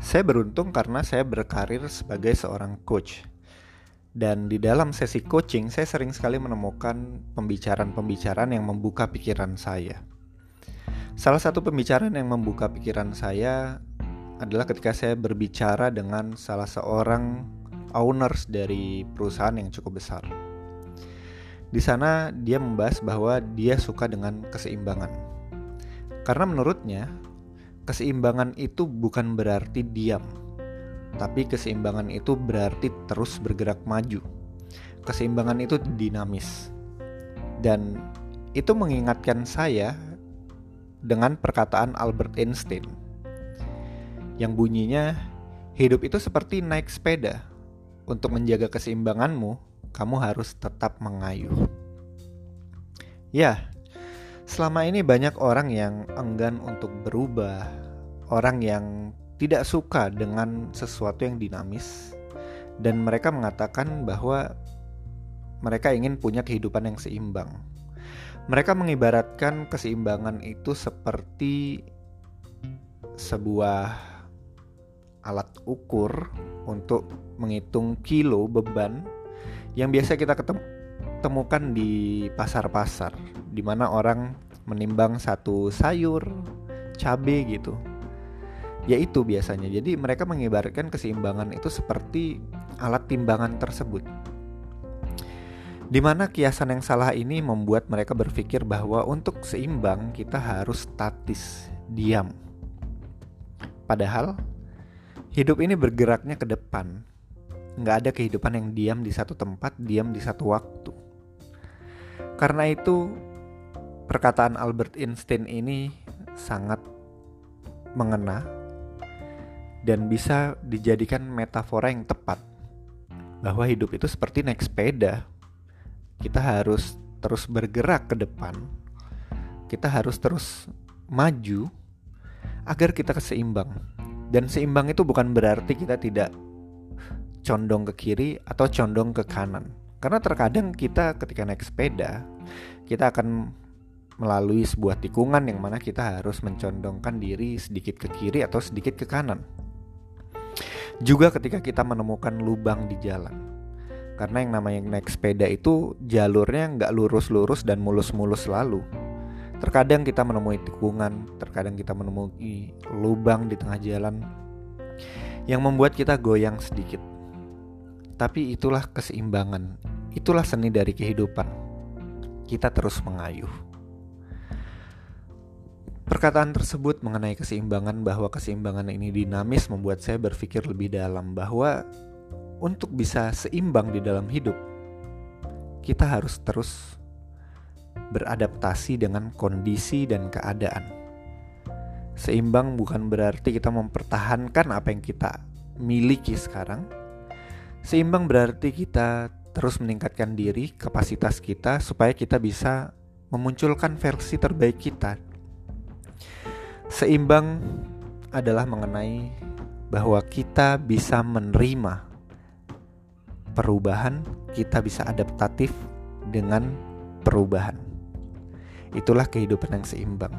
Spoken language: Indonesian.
Saya beruntung karena saya berkarir sebagai seorang coach. Dan di dalam sesi coaching, saya sering sekali menemukan pembicaraan-pembicaraan yang membuka pikiran saya. Salah satu pembicaraan yang membuka pikiran saya adalah ketika saya berbicara dengan salah seorang owners dari perusahaan yang cukup besar. Di sana dia membahas bahwa dia suka dengan keseimbangan. Karena menurutnya, keseimbangan itu bukan berarti diam, tapi keseimbangan itu berarti terus bergerak maju. Keseimbangan itu dinamis. Dan itu mengingatkan saya dengan perkataan Albert Einstein yang bunyinya hidup itu seperti naik sepeda. Untuk menjaga keseimbanganmu, kamu harus tetap mengayuh. Ya, selama ini banyak orang yang enggan untuk berubah, orang yang tidak suka dengan sesuatu yang dinamis, dan mereka mengatakan bahwa mereka ingin punya kehidupan yang seimbang. Mereka mengibaratkan keseimbangan itu seperti sebuah alat ukur untuk menghitung kilo beban yang biasa kita ketemu temukan di pasar-pasar di mana orang menimbang satu sayur, cabe gitu. Ya itu biasanya. Jadi mereka mengibarkan keseimbangan itu seperti alat timbangan tersebut. Di mana kiasan yang salah ini membuat mereka berpikir bahwa untuk seimbang kita harus statis, diam. Padahal hidup ini bergeraknya ke depan, nggak ada kehidupan yang diam di satu tempat, diam di satu waktu. Karena itu, perkataan Albert Einstein ini sangat mengena dan bisa dijadikan metafora yang tepat bahwa hidup itu seperti naik sepeda. Kita harus terus bergerak ke depan. Kita harus terus maju agar kita keseimbang. Dan seimbang itu bukan berarti kita tidak condong ke kiri atau condong ke kanan. Karena terkadang kita ketika naik sepeda, kita akan melalui sebuah tikungan yang mana kita harus mencondongkan diri sedikit ke kiri atau sedikit ke kanan. Juga ketika kita menemukan lubang di jalan. Karena yang namanya naik sepeda itu jalurnya nggak lurus-lurus dan mulus-mulus selalu. Terkadang kita menemui tikungan, terkadang kita menemui lubang di tengah jalan yang membuat kita goyang sedikit. Tapi itulah keseimbangan, itulah seni dari kehidupan. Kita terus mengayuh. Perkataan tersebut mengenai keseimbangan bahwa keseimbangan ini dinamis membuat saya berpikir lebih dalam bahwa untuk bisa seimbang di dalam hidup, kita harus terus beradaptasi dengan kondisi dan keadaan. Seimbang bukan berarti kita mempertahankan apa yang kita miliki sekarang, Seimbang berarti kita terus meningkatkan diri, kapasitas kita supaya kita bisa memunculkan versi terbaik kita. Seimbang adalah mengenai bahwa kita bisa menerima perubahan, kita bisa adaptatif dengan perubahan. Itulah kehidupan yang seimbang.